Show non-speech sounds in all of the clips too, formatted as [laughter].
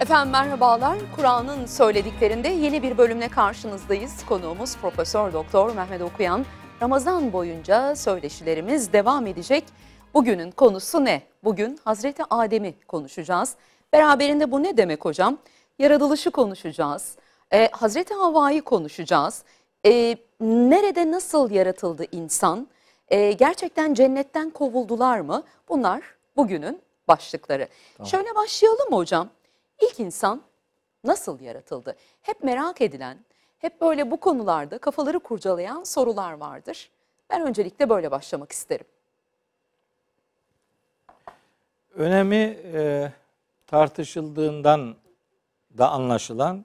Efendim merhabalar. Kur'an'ın söylediklerinde yeni bir bölümle karşınızdayız. Konuğumuz Profesör Doktor Mehmet Okuyan. Ramazan boyunca söyleşilerimiz devam edecek. Bugünün konusu ne? Bugün Hazreti Adem'i konuşacağız. Beraberinde bu ne demek hocam? Yaratılışı konuşacağız. Ee, Hazreti Havva'yı konuşacağız. Ee, nerede nasıl yaratıldı insan? Ee, gerçekten cennetten kovuldular mı? Bunlar bugünün başlıkları. Şöyle başlayalım mı hocam? İlk insan nasıl yaratıldı? Hep merak edilen, hep böyle bu konularda kafaları kurcalayan sorular vardır. Ben öncelikle böyle başlamak isterim. Önemi e, tartışıldığından da anlaşılan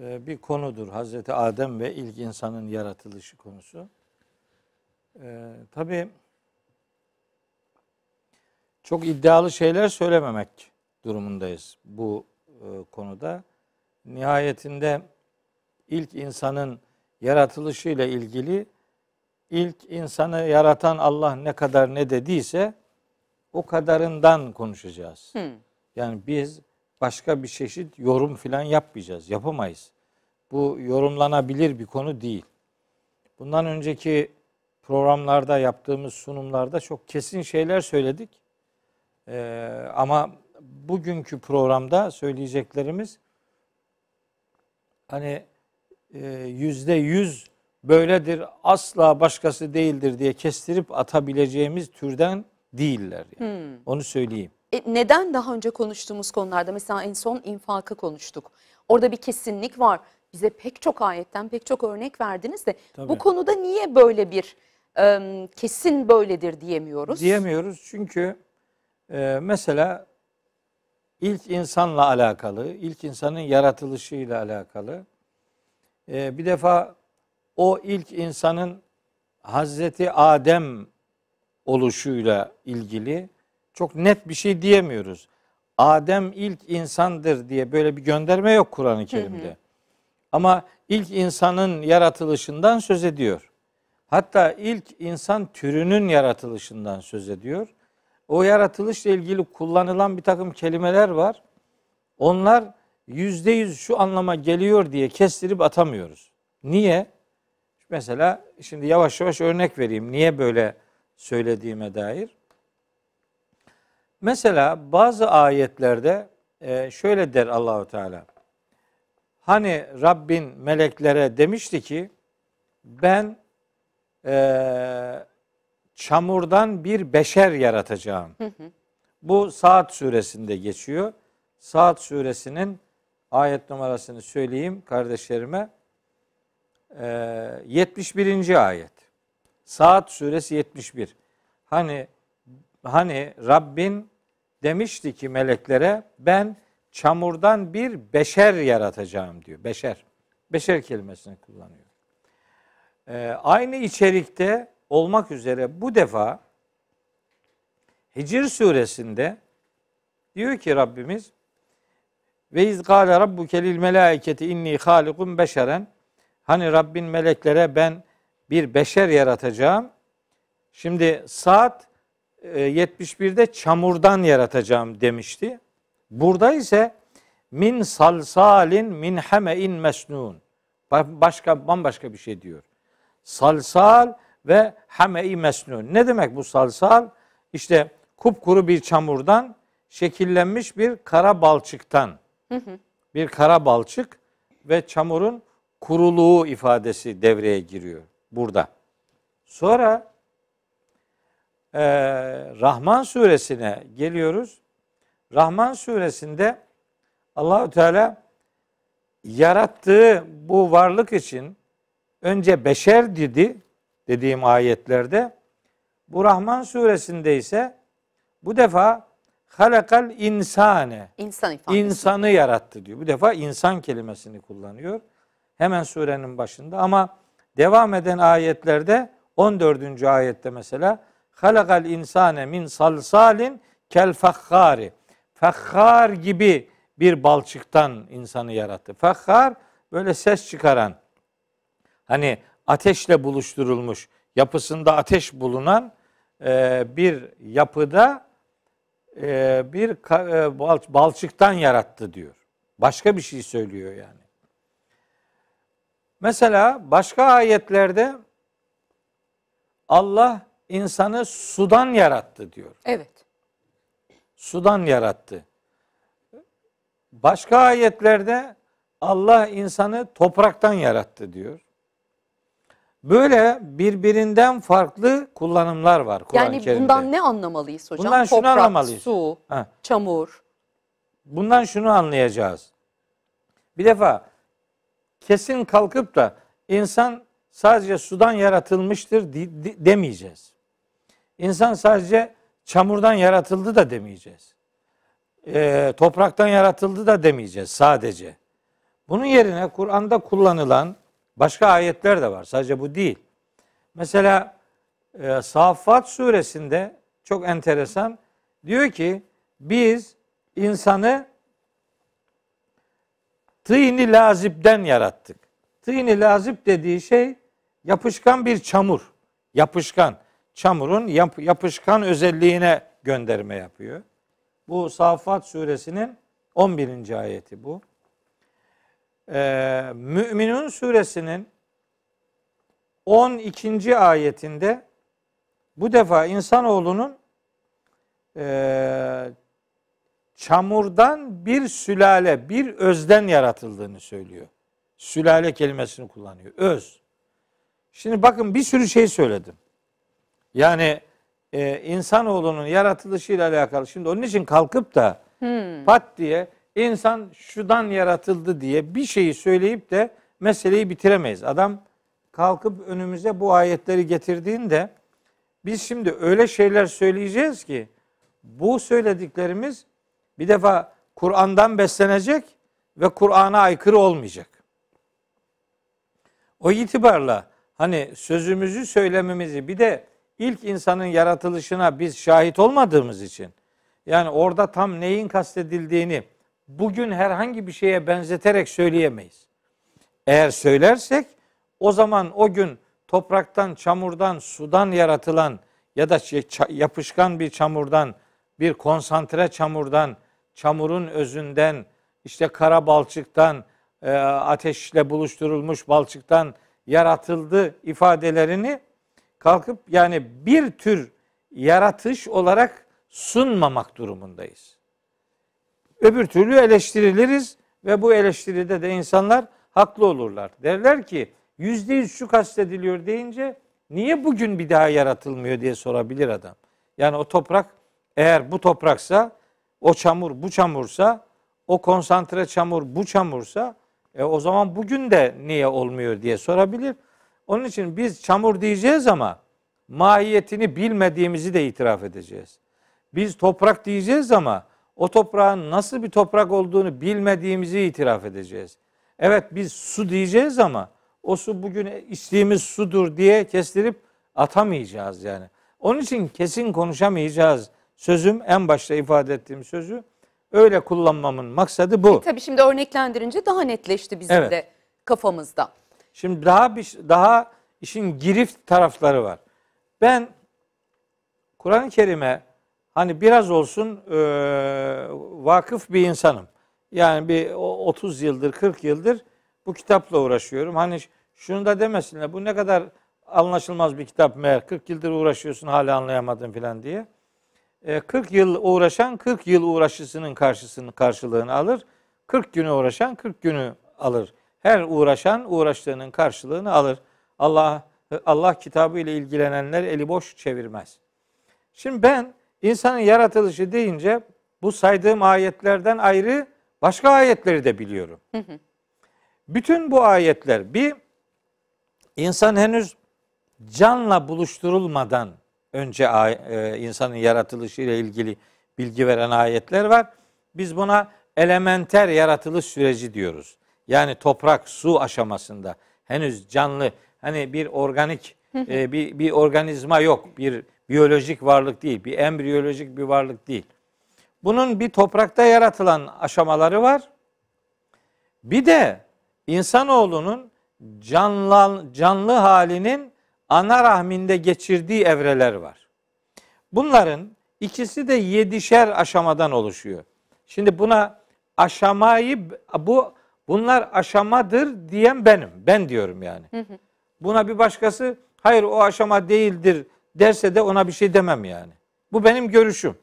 e, bir konudur. Hazreti Adem ve ilk insanın yaratılışı konusu. E, Tabii çok iddialı şeyler söylememek durumundayız bu e, konuda. Nihayetinde ilk insanın yaratılışıyla ilgili ilk insanı yaratan Allah ne kadar ne dediyse o kadarından konuşacağız. Hmm. Yani biz başka bir çeşit yorum filan yapmayacağız. Yapamayız. Bu yorumlanabilir bir konu değil. Bundan önceki programlarda yaptığımız sunumlarda çok kesin şeyler söyledik. Ee, ama bugünkü programda söyleyeceklerimiz hani e, yüzde yüz böyledir asla başkası değildir diye kestirip atabileceğimiz türden değiller. Yani. Onu söyleyeyim. E, neden daha önce konuştuğumuz konularda mesela en son infakı konuştuk. Orada bir kesinlik var. Bize pek çok ayetten pek çok örnek verdiniz de Tabii. bu konuda niye böyle bir e, kesin böyledir diyemiyoruz? Diyemiyoruz çünkü e, mesela ilk insanla alakalı, ilk insanın yaratılışıyla alakalı e, bir defa o ilk insanın Hazreti Adem oluşuyla ilgili çok net bir şey diyemiyoruz. Adem ilk insandır diye böyle bir gönderme yok Kur'an-ı Kerim'de. Ama ilk insanın yaratılışından söz ediyor. Hatta ilk insan türünün yaratılışından söz ediyor. O yaratılışla ilgili kullanılan bir takım kelimeler var. Onlar yüzde yüz şu anlama geliyor diye kestirip atamıyoruz. Niye? Mesela şimdi yavaş yavaş örnek vereyim. Niye böyle söylediğime dair. Mesela bazı ayetlerde e, şöyle der Allahu Teala. Hani Rabbin meleklere demişti ki ben e, çamurdan bir beşer yaratacağım. Bu Saat suresinde geçiyor. Saat suresinin ayet numarasını söyleyeyim kardeşlerime. E, 71. ayet. Saat suresi 71. Hani hani Rabbin demişti ki meleklere ben çamurdan bir beşer yaratacağım diyor. Beşer. Beşer kelimesini kullanıyor. Ee, aynı içerikte olmak üzere bu defa Hicr suresinde diyor ki Rabbimiz ve iz gâle rabbuke lil melâiketi inni hâlikun beşeren hani Rabbin meleklere ben bir beşer yaratacağım. Şimdi saat 71'de çamurdan yaratacağım demişti. Burada ise min salsalin min hame'in mesnun. Başka bambaşka bir şey diyor. Salsal ve hame'i mesnun. Ne demek bu salsal? İşte kupkuru bir çamurdan şekillenmiş bir kara balçıktan. Bir kara balçık ve çamurun kuruluğu ifadesi devreye giriyor burada. Sonra e, Rahman suresine geliyoruz. Rahman suresinde Allahü Teala yarattığı bu varlık için önce beşer dedi dediğim ayetlerde. Bu Rahman suresinde ise bu defa halakal insane İnsan ifadesi. insanı yarattı diyor. Bu defa insan kelimesini kullanıyor. Hemen surenin başında ama devam eden ayetlerde 14. ayette mesela halakal insane min salsalin kel fakhari. Fakhar gibi bir balçıktan insanı yarattı. Fakhar böyle ses çıkaran hani ateşle buluşturulmuş yapısında ateş bulunan e, bir yapıda e, bir e, bal- balçıktan yarattı diyor. Başka bir şey söylüyor yani. Mesela başka ayetlerde Allah insanı sudan yarattı diyor. Evet. Sudan yarattı. Başka ayetlerde Allah insanı topraktan yarattı diyor. Böyle birbirinden farklı kullanımlar var Kur'an-ı Yani Kerim'de. bundan ne anlamalıyız hocam? Bundan şunu Toprak, anlamalıyız. su, Ha. çamur. Bundan şunu anlayacağız. Bir defa kesin kalkıp da insan sadece sudan yaratılmıştır di- di- demeyeceğiz. İnsan sadece çamurdan yaratıldı da demeyeceğiz. Ee, topraktan yaratıldı da demeyeceğiz sadece. Bunun yerine Kur'an'da kullanılan başka ayetler de var. Sadece bu değil. Mesela e, Saffat suresinde çok enteresan diyor ki biz insanı tıyni lazipten yarattık. Tıyni lazip dediği şey yapışkan bir çamur. Yapışkan. Çamurun yap- yapışkan özelliğine gönderme yapıyor. Bu Saffat suresinin 11. ayeti bu. Ee, Müminun suresinin 12. ayetinde bu defa insanoğlunun eee çamurdan bir sülale, bir özden yaratıldığını söylüyor. Sülale kelimesini kullanıyor. Öz. Şimdi bakın bir sürü şey söyledim. Yani e, insanoğlunun yaratılışıyla alakalı. Şimdi onun için kalkıp da pat diye insan şudan yaratıldı diye bir şeyi söyleyip de meseleyi bitiremeyiz. Adam kalkıp önümüze bu ayetleri getirdiğinde biz şimdi öyle şeyler söyleyeceğiz ki bu söylediklerimiz bir defa Kur'an'dan beslenecek ve Kur'an'a aykırı olmayacak. O itibarla hani sözümüzü söylememizi bir de ilk insanın yaratılışına biz şahit olmadığımız için yani orada tam neyin kastedildiğini bugün herhangi bir şeye benzeterek söyleyemeyiz. Eğer söylersek o zaman o gün topraktan, çamurdan, sudan yaratılan ya da şey, yapışkan bir çamurdan, bir konsantre çamurdan, çamurun özünden, işte kara balçıktan, e, ateşle buluşturulmuş balçıktan yaratıldı ifadelerini kalkıp yani bir tür yaratış olarak sunmamak durumundayız. Öbür türlü eleştiriliriz ve bu eleştiride de insanlar haklı olurlar. Derler ki yüzde yüz şu kastediliyor deyince niye bugün bir daha yaratılmıyor diye sorabilir adam. Yani o toprak eğer bu topraksa o çamur bu çamursa o konsantre çamur bu çamursa e, o zaman bugün de niye olmuyor diye sorabilir. Onun için biz çamur diyeceğiz ama mahiyetini bilmediğimizi de itiraf edeceğiz. Biz toprak diyeceğiz ama o toprağın nasıl bir toprak olduğunu bilmediğimizi itiraf edeceğiz. Evet biz su diyeceğiz ama o su bugün içtiğimiz sudur diye kestirip atamayacağız yani. Onun için kesin konuşamayacağız. Sözüm en başta ifade ettiğim sözü öyle kullanmamın maksadı bu. Tabii şimdi örneklendirince daha netleşti bizim Evet. de kafamızda. Şimdi daha bir daha işin girift tarafları var. Ben Kur'an-ı Kerim'e hani biraz olsun e, vakıf bir insanım. Yani bir o- 30 yıldır, 40 yıldır bu kitapla uğraşıyorum. Hani şunu da demesinler. Bu ne kadar anlaşılmaz bir kitap meğer. 40 yıldır uğraşıyorsun hala anlayamadın falan diye. E, 40 yıl uğraşan 40 yıl uğraşısının karşısını karşılığını alır. 40 günü uğraşan 40 günü alır. Her uğraşan uğraştığının karşılığını alır. Allah Allah kitabı ile ilgilenenler eli boş çevirmez. Şimdi ben insanın yaratılışı deyince bu saydığım ayetlerden ayrı başka ayetleri de biliyorum. Bütün bu ayetler bir insan henüz canla buluşturulmadan önce e, insanın yaratılışı ile ilgili bilgi veren ayetler var. Biz buna elementer yaratılış süreci diyoruz. Yani toprak, su aşamasında henüz canlı hani bir organik e, bir bir organizma yok. Bir biyolojik varlık değil, bir embriyolojik bir varlık değil. Bunun bir toprakta yaratılan aşamaları var. Bir de insanoğlunun canlı, canlı halinin ana rahminde geçirdiği evreler var. Bunların ikisi de yedişer aşamadan oluşuyor. Şimdi buna aşamayı bu bunlar aşamadır diyen benim. Ben diyorum yani. Buna bir başkası hayır o aşama değildir derse de ona bir şey demem yani. Bu benim görüşüm.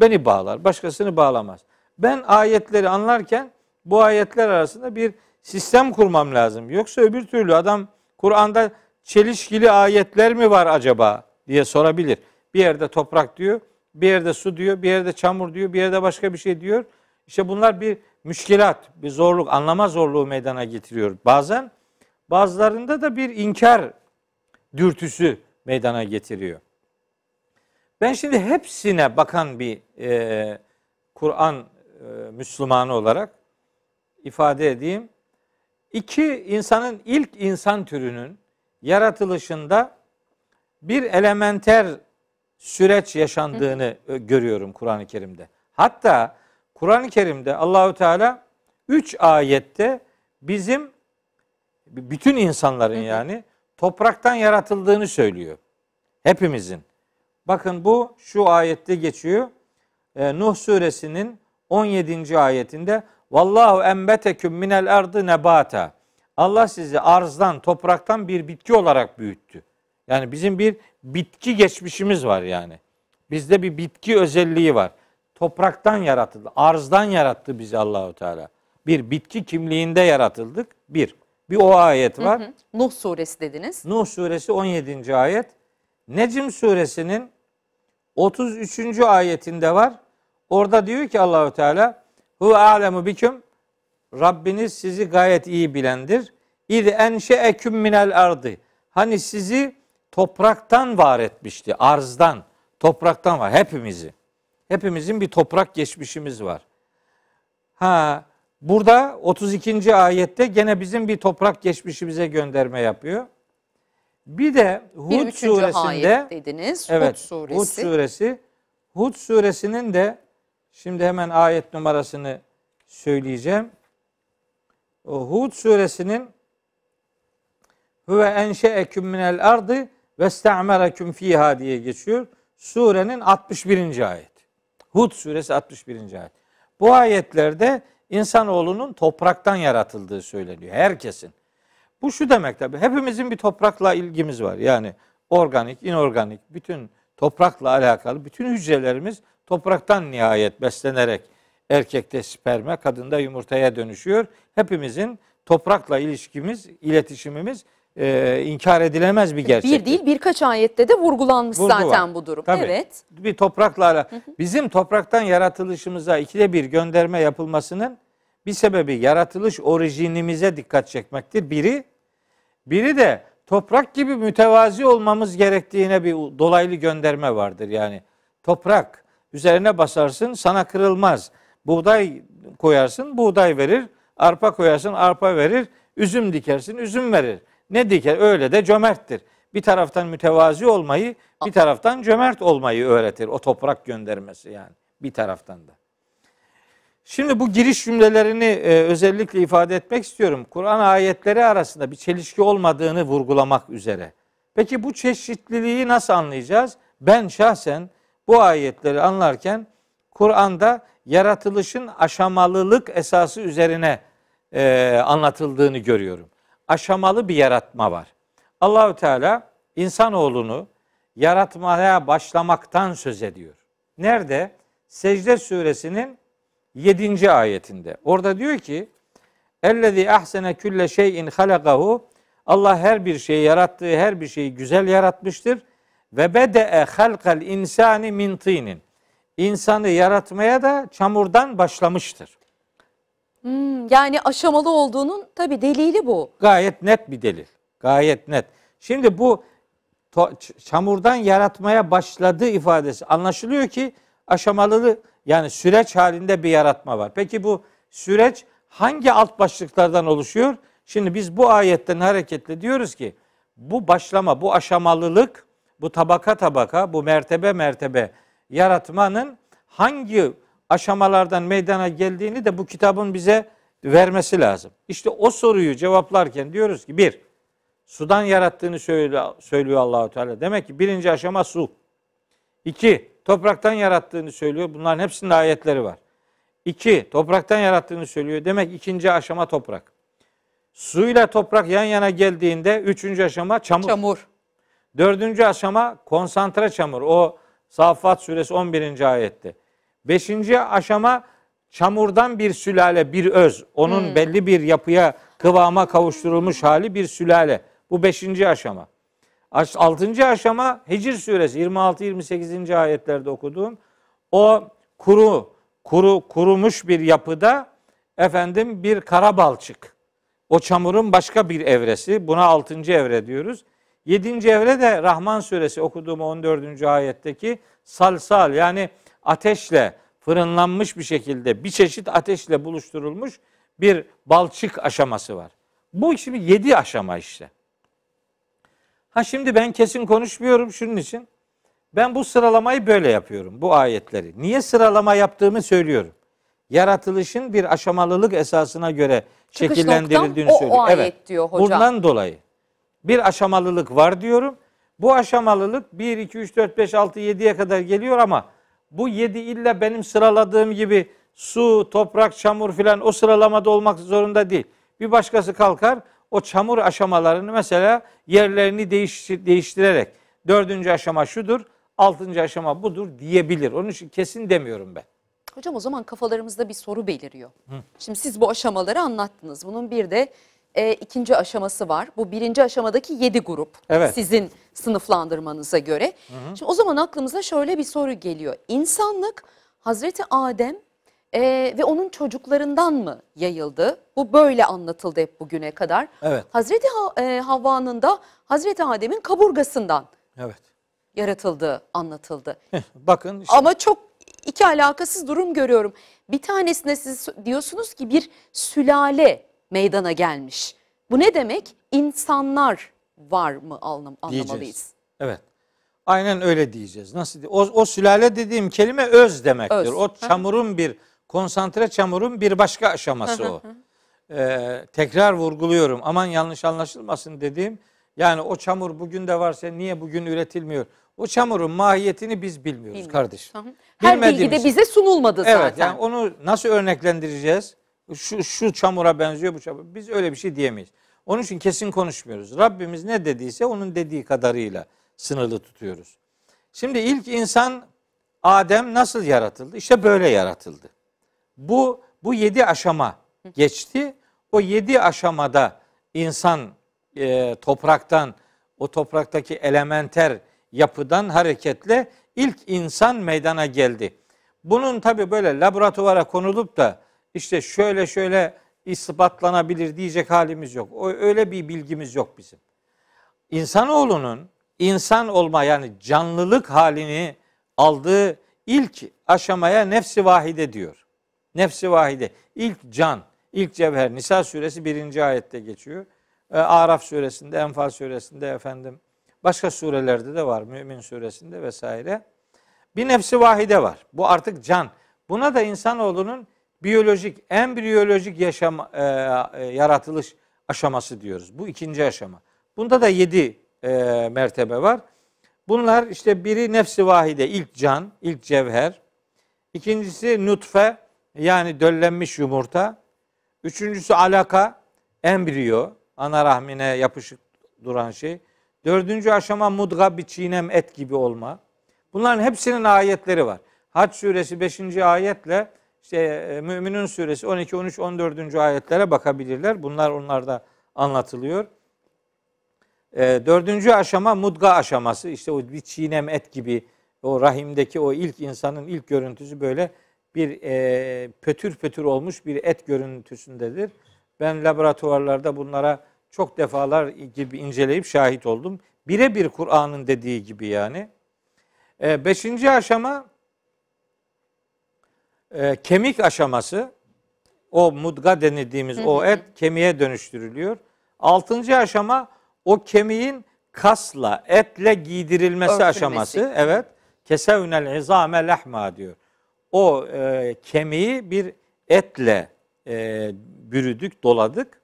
Beni bağlar, başkasını bağlamaz. Ben ayetleri anlarken bu ayetler arasında bir sistem kurmam lazım. Yoksa öbür türlü adam Kur'an'da çelişkili ayetler mi var acaba diye sorabilir. Bir yerde toprak diyor, bir yerde su diyor, bir yerde çamur diyor, bir yerde başka bir şey diyor. İşte bunlar bir müşkilat, bir zorluk, anlama zorluğu meydana getiriyor. Bazen bazılarında da bir inkar dürtüsü meydana getiriyor. Ben şimdi hepsine bakan bir e, Kur'an e, Müslümanı olarak ifade edeyim. İki insanın ilk insan türünün yaratılışında bir elementer süreç yaşandığını Hı. görüyorum Kur'an-ı Kerim'de. Hatta Kur'an-ı Kerim'de Allahü Teala üç ayette bizim bütün insanların Hı. yani topraktan yaratıldığını söylüyor. Hepimizin. Bakın bu şu ayette geçiyor. Ee, Nuh suresinin 17. ayetinde Vallahu embeteküm minel ardı nebata. Allah sizi arzdan, topraktan bir bitki olarak büyüttü. Yani bizim bir bitki geçmişimiz var yani. Bizde bir bitki özelliği var. Topraktan yaratıldı. Arzdan yarattı bizi Allahu Teala. Bir bitki kimliğinde yaratıldık. Bir. Bir o ayet var. Hı hı. Nuh suresi dediniz. Nuh suresi 17. ayet. Necm suresinin 33. ayetinde var. Orada diyor ki Allahu Teala Hu alemu biküm Rabbiniz sizi gayet iyi bilendir. İz enşeeküm minel ardı. Hani sizi topraktan var etmişti. Arzdan, topraktan var hepimizi. Hepimizin bir toprak geçmişimiz var. Ha burada 32. ayette gene bizim bir toprak geçmişimize gönderme yapıyor. Bir de Hud bir suresinde dediniz. Evet, Hud suresi. Hud suresi. Hud suresinin de şimdi hemen ayet numarasını söyleyeceğim. O Hud suresinin Huve enşe'eküm minel ardı ve sta'mereküm fiha diye geçiyor. Surenin 61. ayet. Hud suresi 61. ayet. Bu ayetlerde insanoğlunun topraktan yaratıldığı söyleniyor. Herkesin. Bu şu demek tabi. Hepimizin bir toprakla ilgimiz var. Yani organik, inorganik, bütün toprakla alakalı bütün hücrelerimiz topraktan nihayet beslenerek erkekte sperme, kadında yumurtaya dönüşüyor. Hepimizin toprakla ilişkimiz, iletişimimiz e, inkar edilemez bir gerçek. Bir değil birkaç ayette de vurgulanmış Vurgu zaten var. bu durum. Tabii, evet. Bir toprakla bizim topraktan yaratılışımıza ikide bir gönderme yapılmasının bir sebebi yaratılış orijinimize dikkat çekmektir. Biri biri de toprak gibi mütevazi olmamız gerektiğine bir dolaylı gönderme vardır. Yani toprak üzerine basarsın sana kırılmaz. Buğday koyarsın buğday verir. Arpa koyarsın arpa verir. Üzüm dikersin üzüm verir. Ne diker öyle de cömerttir. Bir taraftan mütevazi olmayı bir taraftan cömert olmayı öğretir. O toprak göndermesi yani bir taraftan da. Şimdi bu giriş cümlelerini e, özellikle ifade etmek istiyorum. Kur'an ayetleri arasında bir çelişki olmadığını vurgulamak üzere. Peki bu çeşitliliği nasıl anlayacağız? Ben şahsen bu ayetleri anlarken Kur'an'da yaratılışın aşamalılık esası üzerine e, anlatıldığını görüyorum. Aşamalı bir yaratma var. Allahü Teala insanoğlunu yaratmaya başlamaktan söz ediyor. Nerede? Secde suresinin 7. ayetinde. Orada diyor ki Ellezî ahsene külle şeyin halakahu Allah her bir şeyi yarattığı her bir şeyi güzel yaratmıştır. Ve bede'e halkal insani min tinin. İnsanı yaratmaya da çamurdan başlamıştır. Hmm, yani aşamalı olduğunun tabi delili bu. Gayet net bir delil. Gayet net. Şimdi bu çamurdan yaratmaya başladığı ifadesi anlaşılıyor ki aşamalı yani süreç halinde bir yaratma var. Peki bu süreç hangi alt başlıklardan oluşuyor? Şimdi biz bu ayetten hareketle diyoruz ki bu başlama, bu aşamalılık, bu tabaka tabaka, bu mertebe mertebe yaratmanın hangi aşamalardan meydana geldiğini de bu kitabın bize vermesi lazım. İşte o soruyu cevaplarken diyoruz ki bir, sudan yarattığını söylüyor, söylüyor Allahu Teala. Demek ki birinci aşama su. İki, topraktan yarattığını söylüyor. Bunların hepsinin ayetleri var. İki, topraktan yarattığını söylüyor. Demek ikinci aşama toprak. Suyla toprak yan yana geldiğinde üçüncü aşama çamur. Çamur. Dördüncü aşama konsantre çamur. O Saffat suresi 11. ayette. Beşinci aşama çamurdan bir sülale, bir öz. Onun belli bir yapıya, kıvama kavuşturulmuş hali bir sülale. Bu beşinci aşama. Aş- Altıncı aşama Hicr suresi 26-28. ayetlerde okuduğum o kuru, kuru, kurumuş bir yapıda efendim bir kara balçık. O çamurun başka bir evresi. Buna altıncı evre diyoruz. Yedinci evre de Rahman suresi okuduğum 14. ayetteki salsal yani ateşle fırınlanmış bir şekilde bir çeşit ateşle buluşturulmuş bir balçık aşaması var. Bu şimdi yedi aşama işte. Ha şimdi ben kesin konuşmuyorum şunun için. Ben bu sıralamayı böyle yapıyorum bu ayetleri. Niye sıralama yaptığımı söylüyorum. Yaratılışın bir aşamalılık esasına göre Çıkış şekillendirildiğini noktam o- o söylüyorum. ayet diyor hocam. Bundan dolayı bir aşamalılık var diyorum. Bu aşamalılık 1, 2, 3, 4, 5, 6, 7'ye kadar geliyor ama bu 7 illa benim sıraladığım gibi su, toprak, çamur filan o sıralamada olmak zorunda değil. Bir başkası kalkar o çamur aşamalarını mesela yerlerini değiştir, değiştirerek dördüncü aşama şudur, altıncı aşama budur diyebilir. Onun için kesin demiyorum ben. Hocam o zaman kafalarımızda bir soru beliriyor. Şimdi siz bu aşamaları anlattınız. Bunun bir de e, ikinci aşaması var. Bu birinci aşamadaki yedi grup. Evet. Sizin sınıflandırmanıza göre. Şimdi o zaman aklımıza şöyle bir soru geliyor. İnsanlık Hazreti Adem e, ve onun çocuklarından mı yayıldı? Bu böyle anlatıldı hep bugüne kadar. Evet. Hazreti Ha- e, Havva'nın da Hazreti Adem'in kaburgasından Evet. yaratıldığı anlatıldı. [laughs] Bakın işte Ama çok iki alakasız durum görüyorum. Bir tanesinde siz diyorsunuz ki bir sülale meydana gelmiş. Bu ne demek? İnsanlar var mı anlam anlamalıyız. Diyeceğiz. Evet. Aynen öyle diyeceğiz. Nasıl diye- o, o sülale dediğim kelime öz demektir. Öz. O çamurun bir konsantre çamurun bir başka aşaması o. Ee, tekrar vurguluyorum. Aman yanlış anlaşılmasın dediğim. Yani o çamur bugün de varsa niye bugün üretilmiyor? O çamurun mahiyetini biz bilmiyoruz Bilmiyoruz. kardeşim. Her bilgi de bize sunulmadı Evet zaten. yani onu nasıl örneklendireceğiz? Şu, şu çamura benziyor bu çamur. Biz öyle bir şey diyemeyiz. Onun için kesin konuşmuyoruz. Rabbimiz ne dediyse onun dediği kadarıyla sınırlı tutuyoruz. Şimdi ilk insan Adem nasıl yaratıldı? İşte böyle yaratıldı. Bu bu yedi aşama geçti. O yedi aşamada insan e, topraktan, o topraktaki elementer yapıdan hareketle ilk insan meydana geldi. Bunun tabi böyle laboratuvara konulup da işte şöyle şöyle ispatlanabilir diyecek halimiz yok. O öyle bir bilgimiz yok bizim. İnsanoğlunun insan olma yani canlılık halini aldığı ilk aşamaya nefsi vahide diyor. Nefsi vahide. İlk can, ilk cevher. Nisa suresi birinci ayette geçiyor. Ee, Araf suresinde, Enfal suresinde efendim. Başka surelerde de var. Mümin suresinde vesaire. Bir nefsi vahide var. Bu artık can. Buna da insanoğlunun biyolojik, embriyolojik yaşam, e, e, yaratılış aşaması diyoruz. Bu ikinci aşama. Bunda da yedi e, mertebe var. Bunlar işte biri nefsi vahide, ilk can, ilk cevher. İkincisi nutfe, yani döllenmiş yumurta. Üçüncüsü alaka, embriyo, ana rahmine yapışık duran şey. Dördüncü aşama mudga, bir çiğnem et gibi olma. Bunların hepsinin ayetleri var. Hac suresi 5. ayetle işte e, Müminun suresi 12, 13, 14. ayetlere bakabilirler. Bunlar onlarda anlatılıyor. E, dördüncü aşama mudga aşaması. İşte o bir çiğnem et gibi o rahimdeki o ilk insanın ilk görüntüsü böyle bir e, pötür pötür olmuş bir et görüntüsündedir. Ben laboratuvarlarda bunlara çok defalar gibi inceleyip şahit oldum. Birebir Kur'an'ın dediği gibi yani. E, beşinci aşama e, kemik aşaması. O mudga denildiğimiz o et kemiğe dönüştürülüyor. Altıncı aşama o kemiğin kasla, etle giydirilmesi Örtülmesi. aşaması. Evet. Kesevnel izame lehma diyor. O e, kemiği bir etle e, bürüdük, doladık.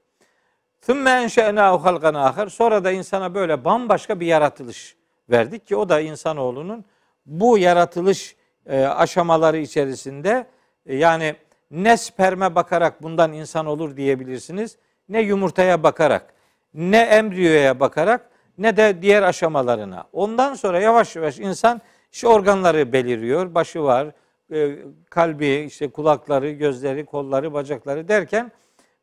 Thümme enşe'nâhu halkan ahar. Sonra da insana böyle bambaşka bir yaratılış verdik ki o da insanoğlunun bu yaratılış e, aşamaları içerisinde yani ne sperme bakarak bundan insan olur diyebilirsiniz, ne yumurtaya bakarak, ne embriyoya bakarak, ne de diğer aşamalarına. Ondan sonra yavaş yavaş insan işte organları beliriyor, başı var, e, kalbi, işte kulakları, gözleri, kolları, bacakları derken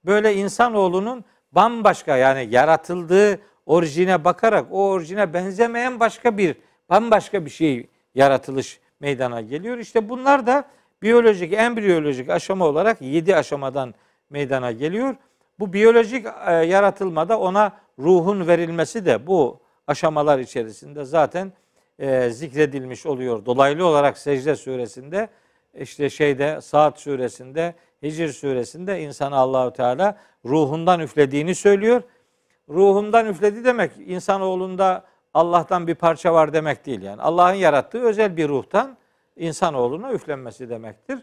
böyle insanoğlunun bambaşka yani yaratıldığı orijine bakarak o orijine benzemeyen başka bir bambaşka bir şey yaratılış meydana geliyor. İşte bunlar da biyolojik, embriyolojik aşama olarak 7 aşamadan meydana geliyor. Bu biyolojik e, yaratılmada ona ruhun verilmesi de bu aşamalar içerisinde zaten e, zikredilmiş oluyor. Dolaylı olarak Secde suresinde işte şeyde Saat suresinde Hicr suresinde insana Allahu Teala ruhundan üflediğini söylüyor. Ruhundan üfledi demek insanoğlunda Allah'tan bir parça var demek değil yani. Allah'ın yarattığı özel bir ruhtan insanoğluna üflenmesi demektir.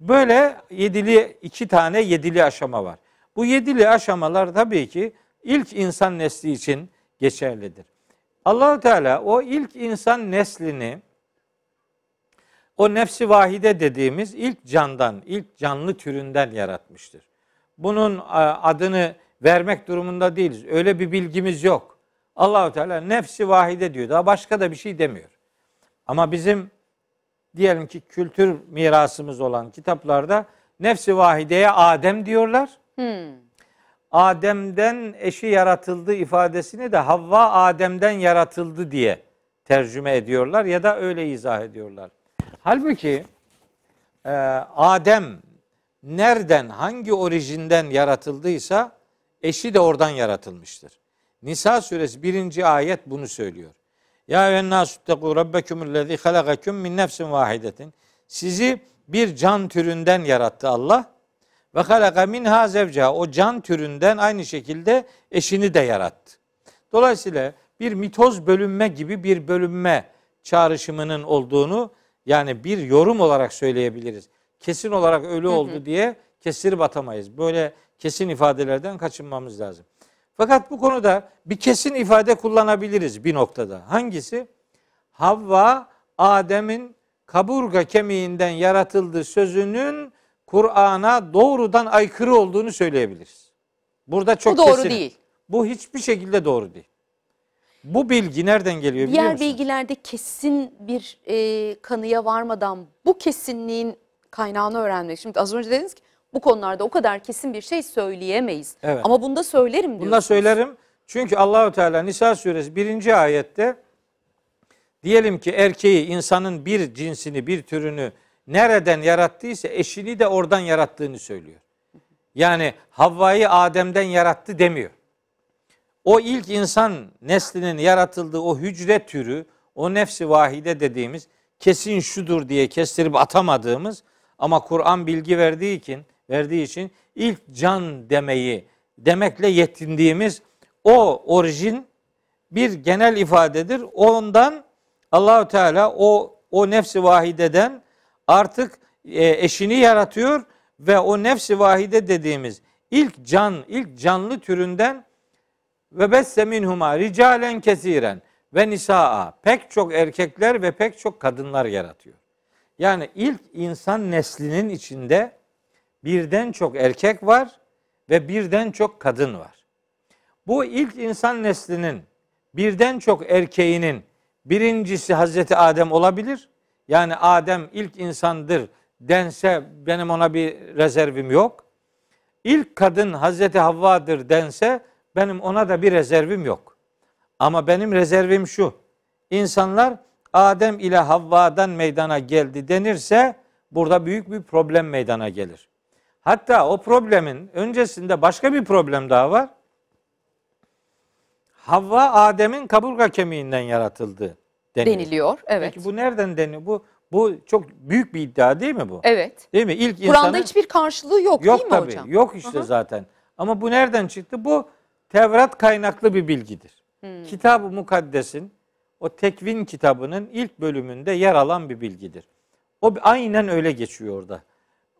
Böyle yedili iki tane yedili aşama var. Bu yedili aşamalar tabii ki ilk insan nesli için geçerlidir. Allahu Teala o ilk insan neslini o nefsi vahide dediğimiz ilk candan, ilk canlı türünden yaratmıştır. Bunun adını vermek durumunda değiliz. Öyle bir bilgimiz yok. Allahu Teala nefsi vahide diyor. Daha başka da bir şey demiyor. Ama bizim diyelim ki kültür mirasımız olan kitaplarda nefsi vahideye Adem diyorlar. Hmm. Adem'den eşi yaratıldı ifadesini de Havva Adem'den yaratıldı diye tercüme ediyorlar ya da öyle izah ediyorlar. Halbuki e, Adem nereden, hangi orijinden yaratıldıysa eşi de oradan yaratılmıştır. Nisa suresi birinci ayet bunu söylüyor. Ya eyyühennâsüttekû rabbekumullezî halakaküm min nefsin vahidetin. Sizi bir can türünden yarattı Allah. Ve halaka minha zevca. O can türünden aynı şekilde eşini de yarattı. Dolayısıyla bir mitoz bölünme gibi bir bölünme çağrışımının olduğunu yani bir yorum olarak söyleyebiliriz. Kesin olarak ölü oldu diye kestirip atamayız. Böyle kesin ifadelerden kaçınmamız lazım. Fakat bu konuda bir kesin ifade kullanabiliriz bir noktada. Hangisi? Havva Adem'in kaburga kemiğinden yaratıldığı sözünün Kur'an'a doğrudan aykırı olduğunu söyleyebiliriz. Burada çok bu doğru kesin. değil. Bu hiçbir şekilde doğru değil. Bu bilgi nereden geliyor biliyor Diğer musun? bilgilerde kesin bir e, kanıya varmadan bu kesinliğin kaynağını öğrenmek. Şimdi az önce dediniz ki bu konularda o kadar kesin bir şey söyleyemeyiz. Evet. Ama bunda söylerim diyorsunuz. Bunda söylerim. Çünkü Allahu Teala Nisa suresi birinci ayette diyelim ki erkeği insanın bir cinsini bir türünü nereden yarattıysa eşini de oradan yarattığını söylüyor. Yani Havva'yı Adem'den yarattı demiyor. O ilk insan neslinin yaratıldığı o hücre türü, o nefsi vahide dediğimiz kesin şudur diye kestirip atamadığımız ama Kur'an bilgi verdiği için verdiği için ilk can demeyi demekle yetindiğimiz o orijin bir genel ifadedir. Ondan Allahü Teala o o nefsi vahideden artık e, eşini yaratıyor ve o nefsi vahide dediğimiz ilk can, ilk canlı türünden ve besse minhuma ricalen kesiren ve nisaa pek çok erkekler ve pek çok kadınlar yaratıyor. Yani ilk insan neslinin içinde birden çok erkek var ve birden çok kadın var. Bu ilk insan neslinin birden çok erkeğinin birincisi Hazreti Adem olabilir. Yani Adem ilk insandır dense benim ona bir rezervim yok. İlk kadın Hazreti Havva'dır dense benim ona da bir rezervim yok. Ama benim rezervim şu. İnsanlar Adem ile Havva'dan meydana geldi denirse burada büyük bir problem meydana gelir. Hatta o problemin öncesinde başka bir problem daha var. Havva Adem'in kaburga kemiğinden yaratıldı deniliyor. deniliyor. Evet. Peki bu nereden deniyor? Bu bu çok büyük bir iddia değil mi bu? Evet. Değil mi? İlk Kur'an'da insanın... hiçbir karşılığı yok, yok değil mi tabii, hocam? Yok işte Aha. zaten. Ama bu nereden çıktı? Bu Tevrat kaynaklı bir bilgidir. Hmm. Kitab-ı Mukaddes'in o tekvin kitabının ilk bölümünde yer alan bir bilgidir. O aynen öyle geçiyor orada.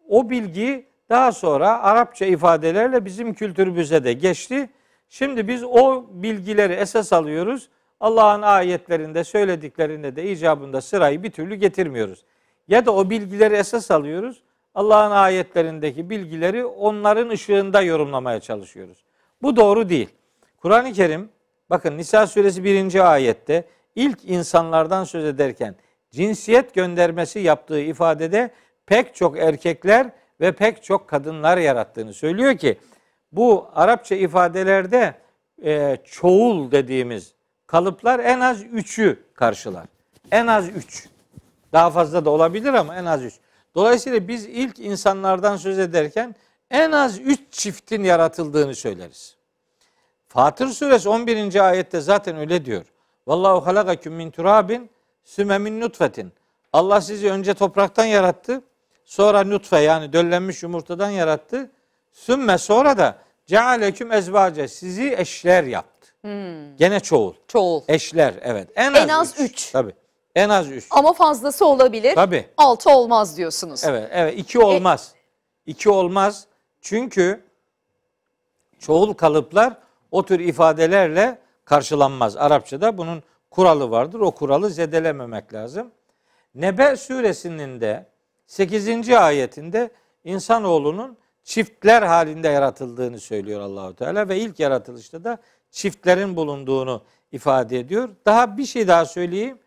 O bilgi daha sonra Arapça ifadelerle bizim kültürümüze de geçti. Şimdi biz o bilgileri esas alıyoruz. Allah'ın ayetlerinde söylediklerinde de icabında sırayı bir türlü getirmiyoruz. Ya da o bilgileri esas alıyoruz. Allah'ın ayetlerindeki bilgileri onların ışığında yorumlamaya çalışıyoruz. Bu doğru değil. Kur'an-ı Kerim bakın Nisa suresi 1. ayette ilk insanlardan söz ederken cinsiyet göndermesi yaptığı ifadede pek çok erkekler ve pek çok kadınlar yarattığını söylüyor ki bu Arapça ifadelerde e, çoğul dediğimiz kalıplar en az üçü karşılar. En az üç. Daha fazla da olabilir ama en az üç. Dolayısıyla biz ilk insanlardan söz ederken en az üç çiftin yaratıldığını söyleriz. Fatır suresi 11. ayette zaten öyle diyor. Vallahu halakaküm min turabin sümme min nutfetin. Allah sizi önce topraktan yarattı. Sonra nutfe yani döllenmiş yumurtadan yarattı. Sümme sonra da cealeküm ezvace sizi eşler yaptı. Gene çoğul. Çoğul. Eşler evet. En En az, az üç. üç. Tabii. En az üç. Ama fazlası olabilir. Tabii. Altı olmaz diyorsunuz. Evet, evet. iki olmaz. İki olmaz. Çünkü çoğul kalıplar o tür ifadelerle karşılanmaz. Arapçada bunun kuralı vardır. O kuralı zedelememek lazım. Nebe suresinin de 8. ayetinde insanoğlunun çiftler halinde yaratıldığını söylüyor Allahu Teala ve ilk yaratılışta da çiftlerin bulunduğunu ifade ediyor. Daha bir şey daha söyleyeyim.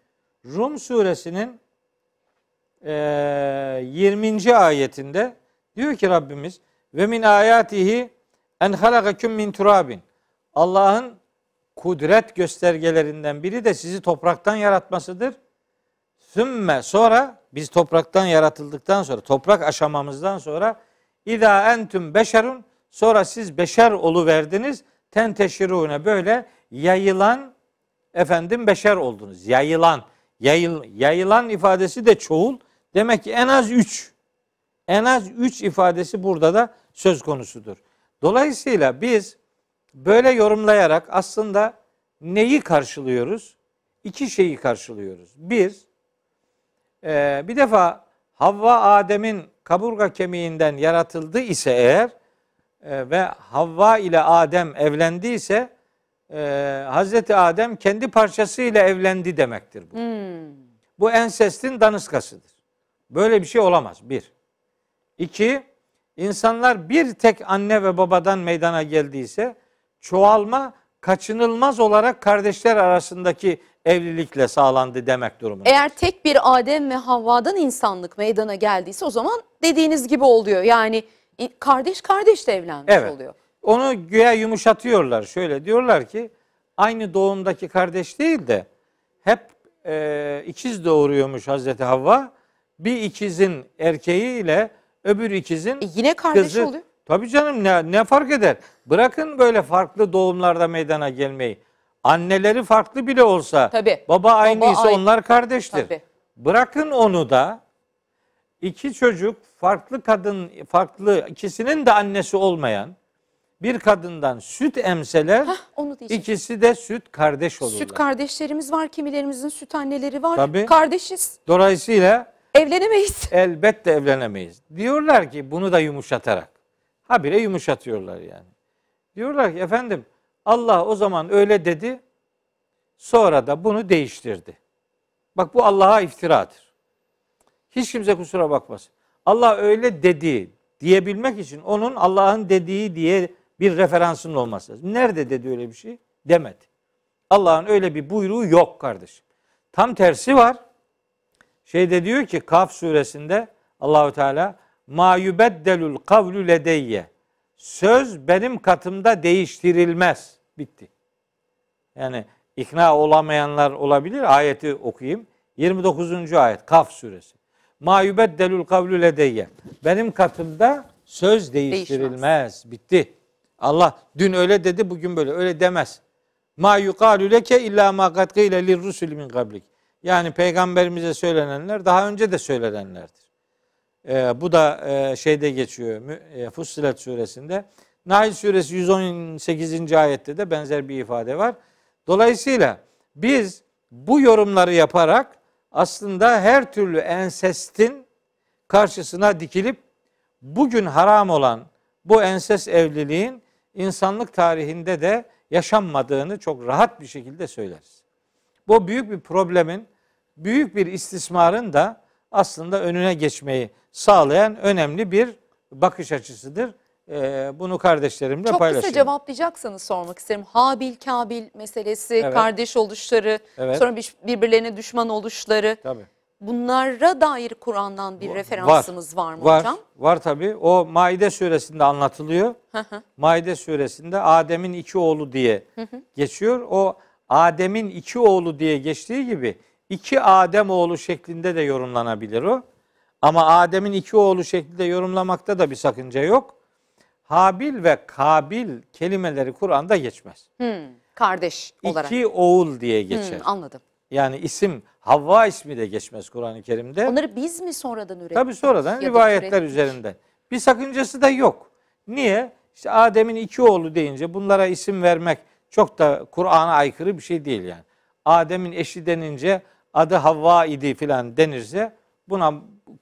Rum suresinin e, 20. ayetinde diyor ki Rabbimiz ve min ayatihi en halakaküm min turabin. Allah'ın kudret göstergelerinden biri de sizi topraktan yaratmasıdır. Sümme sonra biz topraktan yaratıldıktan sonra toprak aşamamızdan sonra İza entüm beşerun sonra siz beşer olu verdiniz. Tenteşirune böyle yayılan efendim beşer oldunuz. Yayılan. Yayıl, yayılan ifadesi de çoğul. Demek ki en az üç. En az üç ifadesi burada da söz konusudur. Dolayısıyla biz böyle yorumlayarak aslında neyi karşılıyoruz? İki şeyi karşılıyoruz. Bir, e, bir defa Havva Adem'in kaburga kemiğinden yaratıldı ise eğer e, ve Havva ile Adem evlendiyse e, Hazreti Adem kendi parçasıyla evlendi demektir bu. Bu ensestin danışkasıdır. Böyle bir şey olamaz. Bir. İki, insanlar bir tek anne ve babadan meydana geldiyse çoğalma kaçınılmaz olarak kardeşler arasındaki evlilikle sağlandı demek durumunda. Eğer tek bir Adem ve Havva'dan insanlık meydana geldiyse o zaman dediğiniz gibi oluyor. Yani kardeş kardeşle evlenmiş Evet. oluyor. Onu güya yumuşatıyorlar. Şöyle diyorlar ki aynı doğumdaki kardeş değil de hep e, ikiz doğuruyormuş Hazreti Havva. Bir ikizin erkeğiyle öbür ikizin E yine kardeş kızı. oluyor. Tabii canım ne, ne fark eder? Bırakın böyle farklı doğumlarda meydana gelmeyi. Anneleri farklı bile olsa Tabii. baba aynıysa aynı. onlar kardeştir. Tabii. Bırakın onu da iki çocuk farklı kadın farklı ikisinin de annesi olmayan bir kadından süt emseler Hah, onu ikisi de süt kardeş olurlar. Süt kardeşlerimiz var, kimilerimizin süt anneleri var. Tabii. Kardeşiz. Dolayısıyla Evlenemeyiz. [laughs] elbette evlenemeyiz. Diyorlar ki bunu da yumuşatarak. Habire yumuşatıyorlar yani. Diyorlar ki efendim Allah o zaman öyle dedi. Sonra da bunu değiştirdi. Bak bu Allah'a iftiradır. Hiç kimse kusura bakmasın. Allah öyle dedi diyebilmek için onun Allah'ın dediği diye bir referansının olması lazım. Nerede dedi öyle bir şey? Demedi. Allah'ın öyle bir buyruğu yok kardeşim. Tam tersi var. Şeyde diyor ki Kaf suresinde Allahu Teala ma yubeddelul kavlu ledeyye. Söz benim katımda değiştirilmez. Bitti. Yani ikna olamayanlar olabilir. Ayeti okuyayım. 29. ayet Kaf suresi. Ma yubeddelul kavlu ledeyye. Benim katımda söz değiştirilmez. Bitti. Allah dün öyle dedi, bugün böyle. Öyle demez. Ma yuqalu leke illa ma kad lirrusul min qablik. Yani peygamberimize söylenenler daha önce de söylenenlerdir. Ee, bu da e, şeyde geçiyor. E, Fussilet suresinde. Nail suresi 118. ayette de benzer bir ifade var. Dolayısıyla biz bu yorumları yaparak aslında her türlü ensestin karşısına dikilip bugün haram olan bu enses evliliğin insanlık tarihinde de yaşanmadığını çok rahat bir şekilde söyleriz. Bu büyük bir problemin, büyük bir istismarın da aslında önüne geçmeyi sağlayan önemli bir bakış açısıdır. Ee, bunu kardeşlerimle Çok paylaşıyorum. kısa cevaplayacaksanız sormak isterim. Habil Kabil meselesi, Evet. kardeş oluşları, Evet. sonra bir- birbirlerine düşman oluşları. Tabii. Bunlara dair Kur'an'dan bir Var. referansınız var, mı Var, hocam? var tabii. O Maide suresinde anlatılıyor. Maide suresinde Adem'in iki oğlu diye geçiyor. O Adem'in iki oğlu diye geçtiği gibi iki Adem oğlu şeklinde de yorumlanabilir o. Ama Adem'in iki oğlu şeklinde yorumlamakta da bir sakınca yok. Habil ve Kabil kelimeleri Kur'an'da geçmez. Hmm, kardeş olarak. İki oğul diye Hmm, geçer. anladım. Yani isim Havva ismi de geçmez Kur'an-ı Kerim'de. Onları biz mi sonradan ürettik? Tabi sonradan ya rivayetler üzerinden. Bir sakıncası da yok. Niye? İşte Adem'in iki oğlu deyince bunlara isim vermek çok da Kur'an'a aykırı bir şey değil yani. Adem'in eşi denince adı Havva idi filan denirse buna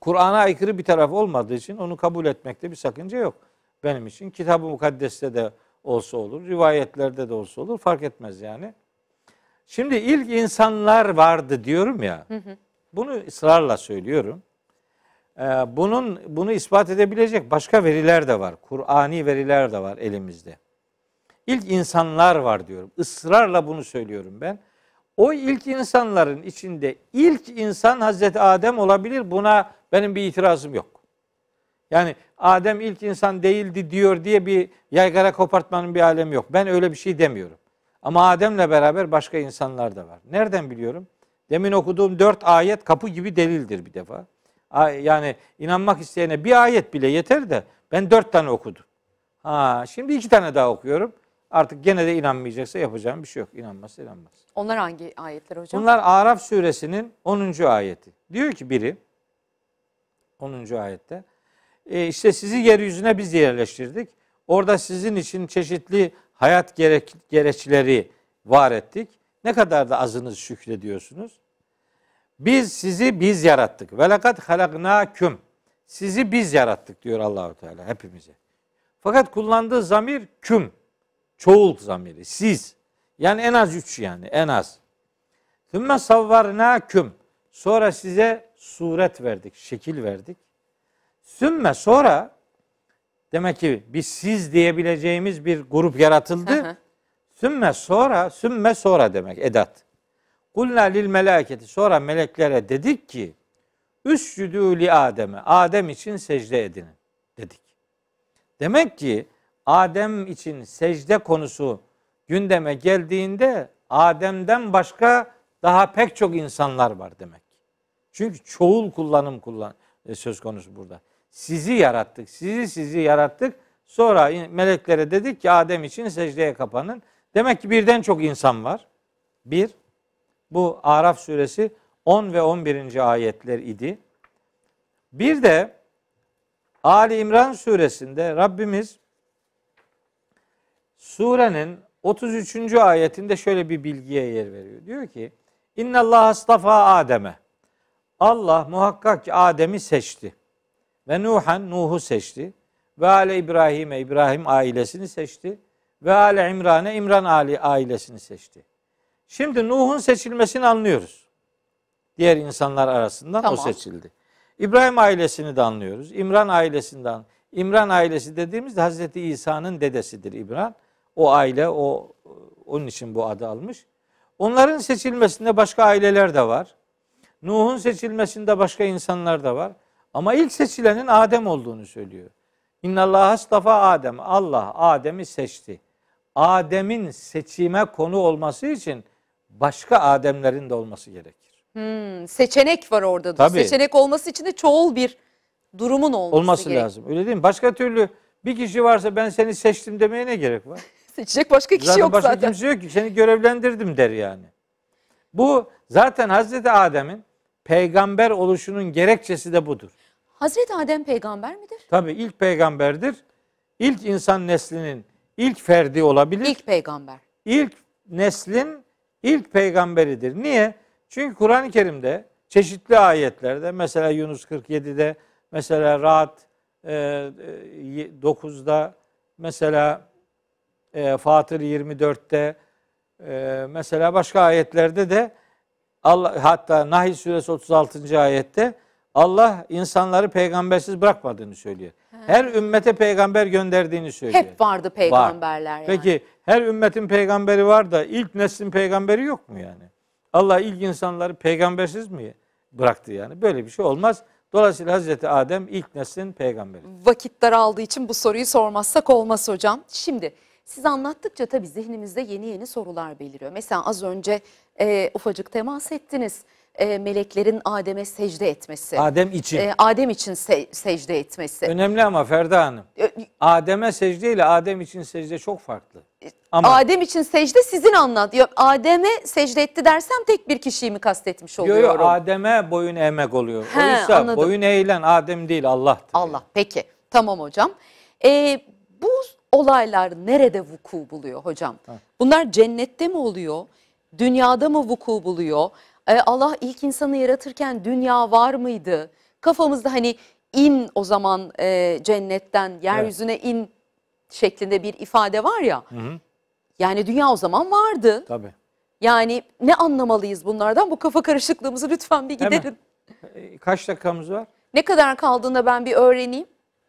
Kur'an'a aykırı bir taraf olmadığı için onu kabul etmekte bir sakınca yok. Benim için kitab-ı mukaddeste de olsa olur, rivayetlerde de olsa olur fark etmez yani. Şimdi ilk insanlar vardı diyorum ya. Bunu ısrarla söylüyorum. Ee, bunun bunu ispat edebilecek başka veriler de var. Kur'ani veriler de var elimizde. İlk insanlar var diyorum. Israrla bunu söylüyorum ben. O ilk insanların içinde ilk insan Hazreti Adem olabilir. Buna benim bir itirazım yok. Yani Adem ilk insan değildi diyor diye bir yaygara kopartmanın bir alemi yok. Ben öyle bir şey demiyorum. Ama Adem'le beraber başka insanlar da var. Nereden biliyorum? Demin okuduğum dört ayet kapı gibi delildir bir defa. Yani inanmak isteyene bir ayet bile yeter de ben dört tane okudum. Ha, şimdi iki tane daha okuyorum. Artık gene de inanmayacaksa yapacağım bir şey yok. İnanmazsa inanmaz. Onlar hangi ayetler hocam? Bunlar Araf suresinin 10. ayeti. Diyor ki biri 10. ayette e, işte sizi yeryüzüne biz yerleştirdik. Orada sizin için çeşitli hayat gerek, gereçleri var ettik. Ne kadar da azınız şükrediyorsunuz. Biz sizi biz yarattık. Ve lekad halaknaküm. Sizi biz yarattık diyor Allahu Teala hepimize. Fakat kullandığı zamir küm. Çoğul zamiri. Siz. Yani en az üç yani en az. Thümme savvarnâküm. Sonra size suret verdik, şekil verdik. Sümme sonra demek ki biz siz diyebileceğimiz bir grup yaratıldı. Sümme sonra, sümme sonra demek edat. Kulna lil meleketi sonra meleklere dedik ki üscüdü li Adem'e. Adem için secde edin dedik. Demek ki Adem için secde konusu gündeme geldiğinde Adem'den başka daha pek çok insanlar var demek. Çünkü çoğul kullanım kullan e, söz konusu burada. Sizi yarattık, sizi sizi yarattık. Sonra meleklere dedik ki Adem için secdeye kapanın. Demek ki birden çok insan var. Bir, bu Araf suresi 10 ve 11. ayetler idi. Bir de Ali İmran suresinde Rabbimiz surenin 33. ayetinde şöyle bir bilgiye yer veriyor. Diyor ki İnna Allah astafa Adem'e. Allah muhakkak ki Adem'i seçti. Ve Nuhan Nuh'u seçti. Ve Ale İbrahim'e İbrahim ailesini seçti. Ve Ale İmran'e İmran Ali ailesini seçti. Şimdi Nuh'un seçilmesini anlıyoruz. Diğer insanlar arasından Tamam. o seçildi. İbrahim ailesini de anlıyoruz. İmran ailesinden. İmran ailesi dediğimizde Hazreti İsa'nın dedesidir İmran. O aile o onun için bu adı almış. Onların seçilmesinde başka aileler de var. Nuh'un seçilmesinde başka insanlar da var. Ama ilk seçilenin Adem olduğunu söylüyor. İnnallâh astafa Adem. Allah Adem'i seçti. Adem'in seçime konu olması için başka Ademlerin de olması gerekir. Hmm, seçenek var orada. da. Tabii. Seçenek olması için de çoğul bir durumun olması, Olması gerek. lazım. Öyle değil mi? Başka türlü bir kişi varsa ben seni seçtim demeye ne gerek var? Seçecek başka kişi zaten yok başka zaten. kimse yok ki seni görevlendirdim der yani. Bu zaten Hazreti Adem'in peygamber oluşunun gerekçesi de budur. Hazreti Adem peygamber midir? Tabi ilk peygamberdir. İlk insan neslinin ilk ferdi olabilir. İlk peygamber. ilk neslin ilk peygamberidir. Niye? Çünkü Kur'an-ı Kerim'de çeşitli ayetlerde mesela Yunus 47'de mesela Ra'd e, e, 9'da mesela e, Fatır 24'te e, mesela başka ayetlerde de Allah hatta Nahl suresi 36. ayette Allah insanları peygambersiz bırakmadığını söylüyor. Her ümmete peygamber gönderdiğini söylüyor. Hep vardı peygamberler yani. Peki her ümmetin peygamberi var da ilk neslin peygamberi yok mu yani? Allah ilk insanları peygambersiz mi bıraktı yani? Böyle bir şey olmaz. Dolayısıyla Hazreti Adem ilk neslin peygamberi. Vakit daraldığı için bu soruyu sormazsak olmaz hocam. Şimdi siz anlattıkça tabii zihnimizde yeni yeni sorular beliriyor. Mesela az önce e, ufacık temas ettiniz. E, meleklerin Adem'e secde etmesi. Adem için. E, Adem için se- secde etmesi. Önemli ama Ferda Hanım. E, Adem'e secde ile Adem için secde çok farklı. Ama Adem için secde sizin anlat. Adem'e secde etti dersem tek bir kişiyi mi kastetmiş yo, oluyorum? yo, Adem'e boyun eğmek oluyor. He, Oysa anladım. boyun eğilen Adem değil Allah'tır. Allah peki tamam hocam. E, bu olaylar nerede vuku buluyor hocam? Bunlar cennette mi oluyor? Dünyada mı vuku buluyor? E, Allah ilk insanı yaratırken dünya var mıydı? Kafamızda hani in o zaman e, cennetten yeryüzüne in şeklinde bir ifade var ya. Yani dünya o zaman vardı. Tabii. Yani ne anlamalıyız bunlardan? Bu kafa karışıklığımızı lütfen bir Hemen. giderin. E, Kaç dakikamız var? Ne kadar kaldığında ben bir öğreneyim.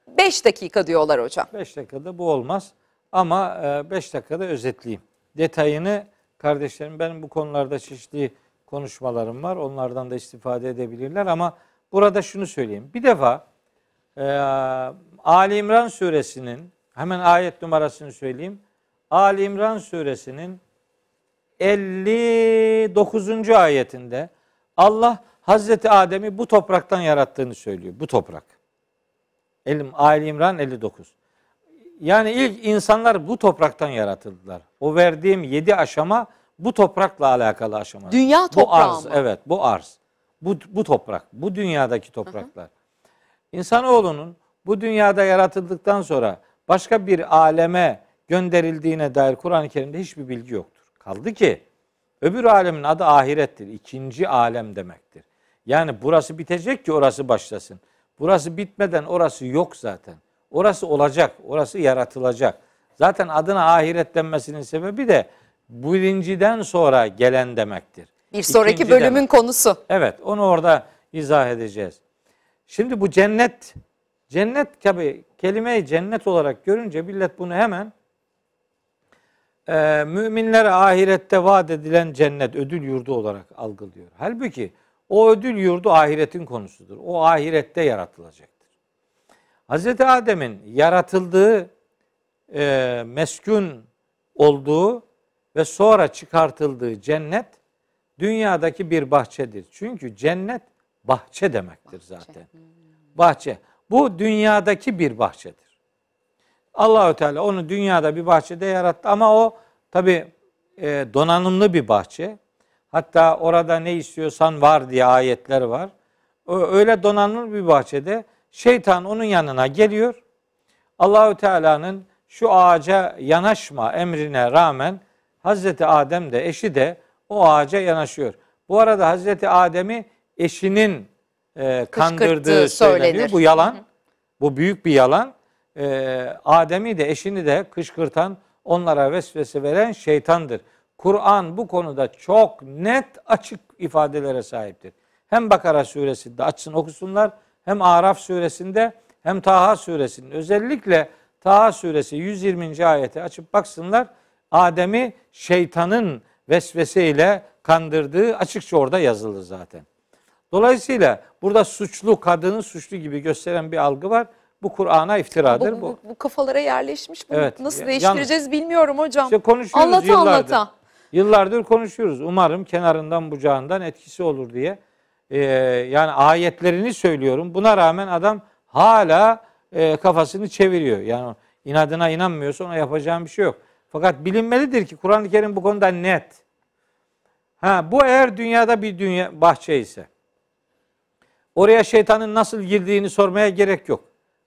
5 dakika diyorlar hocam. 5 dakikada bu olmaz. Ama 5 dakikada özetleyeyim. Detayını kardeşlerim benim bu konularda çeşitli konuşmalarım var. Onlardan da istifade edebilirler ama burada şunu söyleyeyim. Bir defa e, Ali İmran suresinin hemen ayet numarasını söyleyeyim. Ali İmran suresinin 59. ayetinde Allah Hazreti Adem'i bu topraktan yarattığını söylüyor. Bu toprak. Ali İmran 59. Yani ilk insanlar bu topraktan yaratıldılar. O verdiğim yedi aşama bu toprakla alakalı aşama. Dünya Bu toprağı arz, mı? evet bu arz. Bu, bu toprak, bu dünyadaki topraklar. İnsanoğlunun bu dünyada yaratıldıktan sonra başka bir aleme gönderildiğine dair Kur'an-ı Kerim'de hiçbir bilgi yoktur. Kaldı ki öbür alemin adı ahirettir. İkinci alem demektir. Yani burası bitecek ki orası başlasın. Burası bitmeden orası yok zaten. Orası olacak, orası yaratılacak. Zaten adına ahiret denmesinin sebebi de birinciden sonra gelen demektir. Bir sonraki İkinci bölümün demek. konusu. Evet, onu orada izah edeceğiz. Şimdi bu cennet, cennet tabi kelimeyi cennet olarak görünce millet bunu hemen e, müminlere ahirette vaat edilen cennet, ödül yurdu olarak algılıyor. Halbuki o ödül yurdu ahiretin konusudur. O ahirette yaratılacaktır. Hz. Adem'in yaratıldığı, e, meskun olduğu ve sonra çıkartıldığı cennet dünyadaki bir bahçedir. Çünkü cennet bahçe demektir zaten. Bahçe. Bu dünyadaki bir bahçedir. Allahü Teala onu dünyada bir bahçede yarattı ama o tabi donanımlı bir bahçe. Hatta orada ne istiyorsan var diye ayetler var. Öyle donanımlı bir bahçede şeytan onun yanına geliyor. Allahü Teala'nın şu ağaca yanaşma emrine rağmen Hazreti Adem de eşi de o ağaca yanaşıyor. Bu arada Hazreti Adem'i eşinin e, kandırdığı söyleniyor. söylenir. Bu yalan. Bu büyük bir yalan. E, Adem'i de eşini de kışkırtan, onlara vesvese veren şeytandır. Kur'an bu konuda çok net açık ifadelere sahiptir. Hem Bakara suresinde açsın okusunlar, hem Araf suresinde hem Taha suresinin özellikle Taha suresi 120. ayeti açıp baksınlar. Adem'i şeytanın vesveseyle kandırdığı açıkça orada yazılı zaten. Dolayısıyla burada suçlu, kadını suçlu gibi gösteren bir algı var. Bu Kur'an'a iftiradır. Bu, Bu, bu, bu kafalara yerleşmiş. Bunu Evet, nasıl değiştireceğiz bilmiyorum hocam. İşte konuşuyoruz anlata yıllardır. anlata. Yıllardır konuşuyoruz. Umarım kenarından bucağından etkisi olur diye. Ee, yani ayetlerini söylüyorum. Buna rağmen adam hala e, kafasını çeviriyor. Yani inadına inanmıyorsa ona yapacağım bir şey yok. Fakat bilinmelidir ki Kur'an-ı Kerim bu konuda net. Ha bu eğer dünyada bir dünya bahçe ise oraya şeytanın nasıl girdiğini sormaya gerek yok.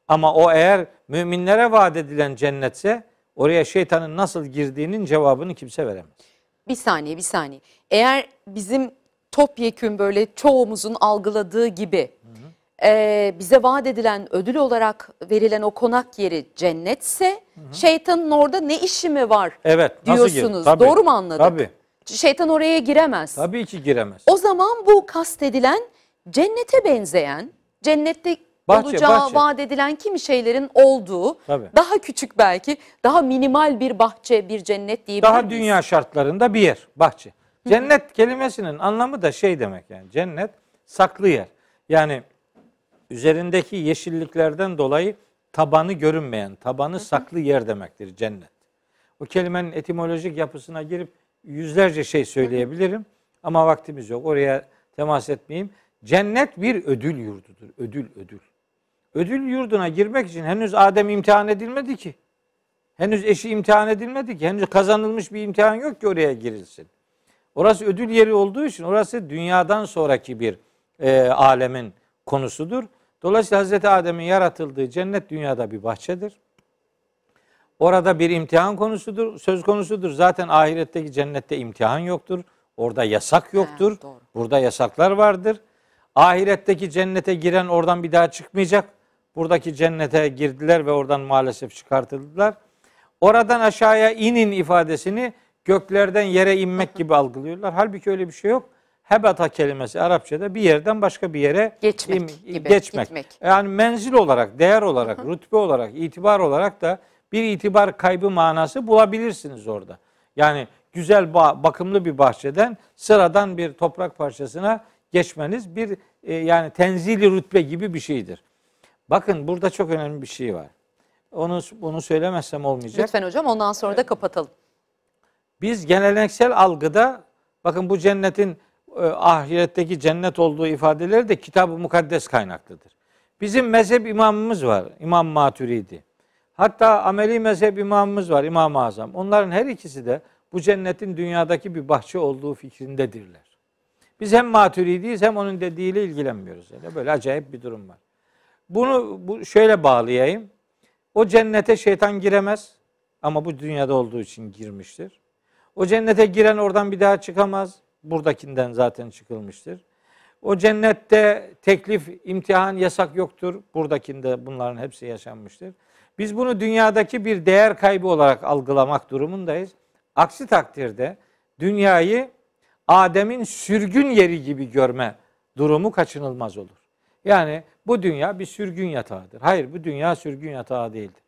Ama o eğer müminlere vaat edilen cennetse oraya şeytanın nasıl girdiğinin cevabını kimse veremez. Bir saniye bir saniye. Eğer bizim topyekün böyle çoğumuzun algıladığı gibi e, bize vaat edilen ödül olarak verilen o konak yeri cennetse şeytanın orada ne işi mi var Evet. diyorsunuz. Tabii, Doğru mu anladık? Tabii. Şeytan oraya giremez. Tabii ki giremez. O zaman bu kastedilen cennete benzeyen cennette Bahçe, olacağı bahçe. vaat edilen kimi şeylerin olduğu, Tabii. daha küçük belki, daha minimal bir bahçe, bir cennet diyebilir Daha miyiz? dünya şartlarında bir yer, bahçe. Cennet kelimesinin anlamı da şey demek yani. Cennet saklı yer. Yani üzerindeki yeşilliklerden dolayı tabanı görünmeyen, tabanı saklı yer demektir cennet. O kelimenin etimolojik yapısına girip yüzlerce şey söyleyebilirim ama vaktimiz yok. Oraya temas etmeyeyim. Cennet bir ödül yurdudur. Ödül, ödül. Ödül yurduna girmek için henüz Adem imtihan edilmedi ki. Henüz eşi imtihan edilmedi ki. Henüz kazanılmış bir imtihan yok ki oraya girilsin. Orası ödül yeri olduğu için orası dünyadan sonraki bir e, alemin konusudur. Dolayısıyla Hazreti Adem'in yaratıldığı cennet dünyada bir bahçedir. Orada bir imtihan konusudur, söz konusudur. Zaten ahiretteki cennette imtihan yoktur. Orada yasak yoktur. doğru. Burada yasaklar vardır. Ahiretteki cennete giren oradan bir daha çıkmayacak. Buradaki cennete girdiler ve oradan maalesef çıkartıldılar. Oradan aşağıya inin ifadesini göklerden yere inmek gibi algılıyorlar. Halbuki öyle bir şey yok. Hebata kelimesi Arapçada bir yerden başka bir yere Geçmek im- gibi, geçmek. gitmek. Yani menzil olarak, değer olarak, rütbe olarak, itibar olarak da bir itibar kaybı manası bulabilirsiniz orada. Yani güzel, ba- bakımlı bir bahçeden sıradan bir toprak parçasına geçmeniz bir e, yani tenzili rütbe gibi bir şeydir. Bakın burada çok önemli bir şey var. Onu bunu söylemezsem olmayacak. Lütfen hocam ondan sonra da kapatalım. Biz geleneksel algıda bakın bu cennetin e, ahiretteki cennet olduğu ifadeleri de kitab-ı mukaddes kaynaklıdır. Bizim mezhep imamımız var. İmam Maturidi. Hatta ameli mezhep imamımız var. İmam-ı Azam. Onların her ikisi de bu cennetin dünyadaki bir bahçe olduğu fikrindedirler. Biz hem Maturidiyiz hem onun dediğiyle ilgilenmiyoruz. Yani böyle acayip bir durum var. Bunu bu şöyle bağlayayım. O cennete şeytan giremez ama bu dünyada olduğu için girmiştir. O cennete giren oradan bir daha çıkamaz. Buradakinden zaten çıkılmıştır. O cennette teklif, imtihan, yasak yoktur. Buradakinde bunların hepsi yaşanmıştır. Biz bunu dünyadaki bir değer kaybı olarak algılamak durumundayız. Aksi takdirde dünyayı Adem'in sürgün yeri gibi görme durumu kaçınılmaz olur. Yani bu dünya bir sürgün yatağıdır. Hayır bu dünya sürgün yatağı değildir.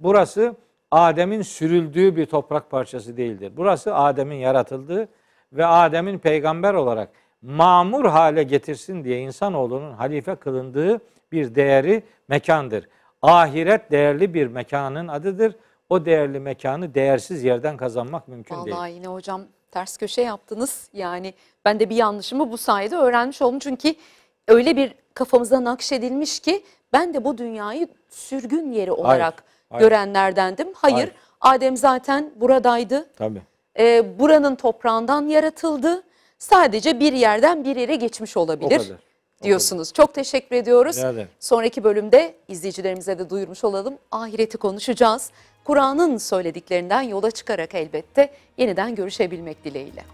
Burası Adem'in sürüldüğü bir toprak parçası değildir. Burası Adem'in yaratıldığı ve Adem'in peygamber olarak mamur hale getirsin diye insanoğlunun halife kılındığı bir değeri mekandır. Ahiret değerli bir mekanın adıdır. O değerli mekanı değersiz yerden kazanmak mümkün değil. Vallahi yine hocam ters köşe yaptınız. Yani ben de bir yanlışımı bu sayede öğrenmiş oldum. Çünkü öyle bir kafamıza nakşedilmiş ki ben de bu dünyayı sürgün yeri olarak hayır. görenlerdendim. Hayır, Hayır. Adem zaten buradaydı. Tabii. Ee, buranın toprağından yaratıldı. Sadece bir yerden bir yere geçmiş olabilir kadar, o diyorsunuz. Çok teşekkür ediyoruz. Ederim. Sonraki bölümde izleyicilerimize de duyurmuş olalım. Ahireti konuşacağız. Kur'an'ın söylediklerinden yola çıkarak elbette yeniden görüşebilmek dileğiyle.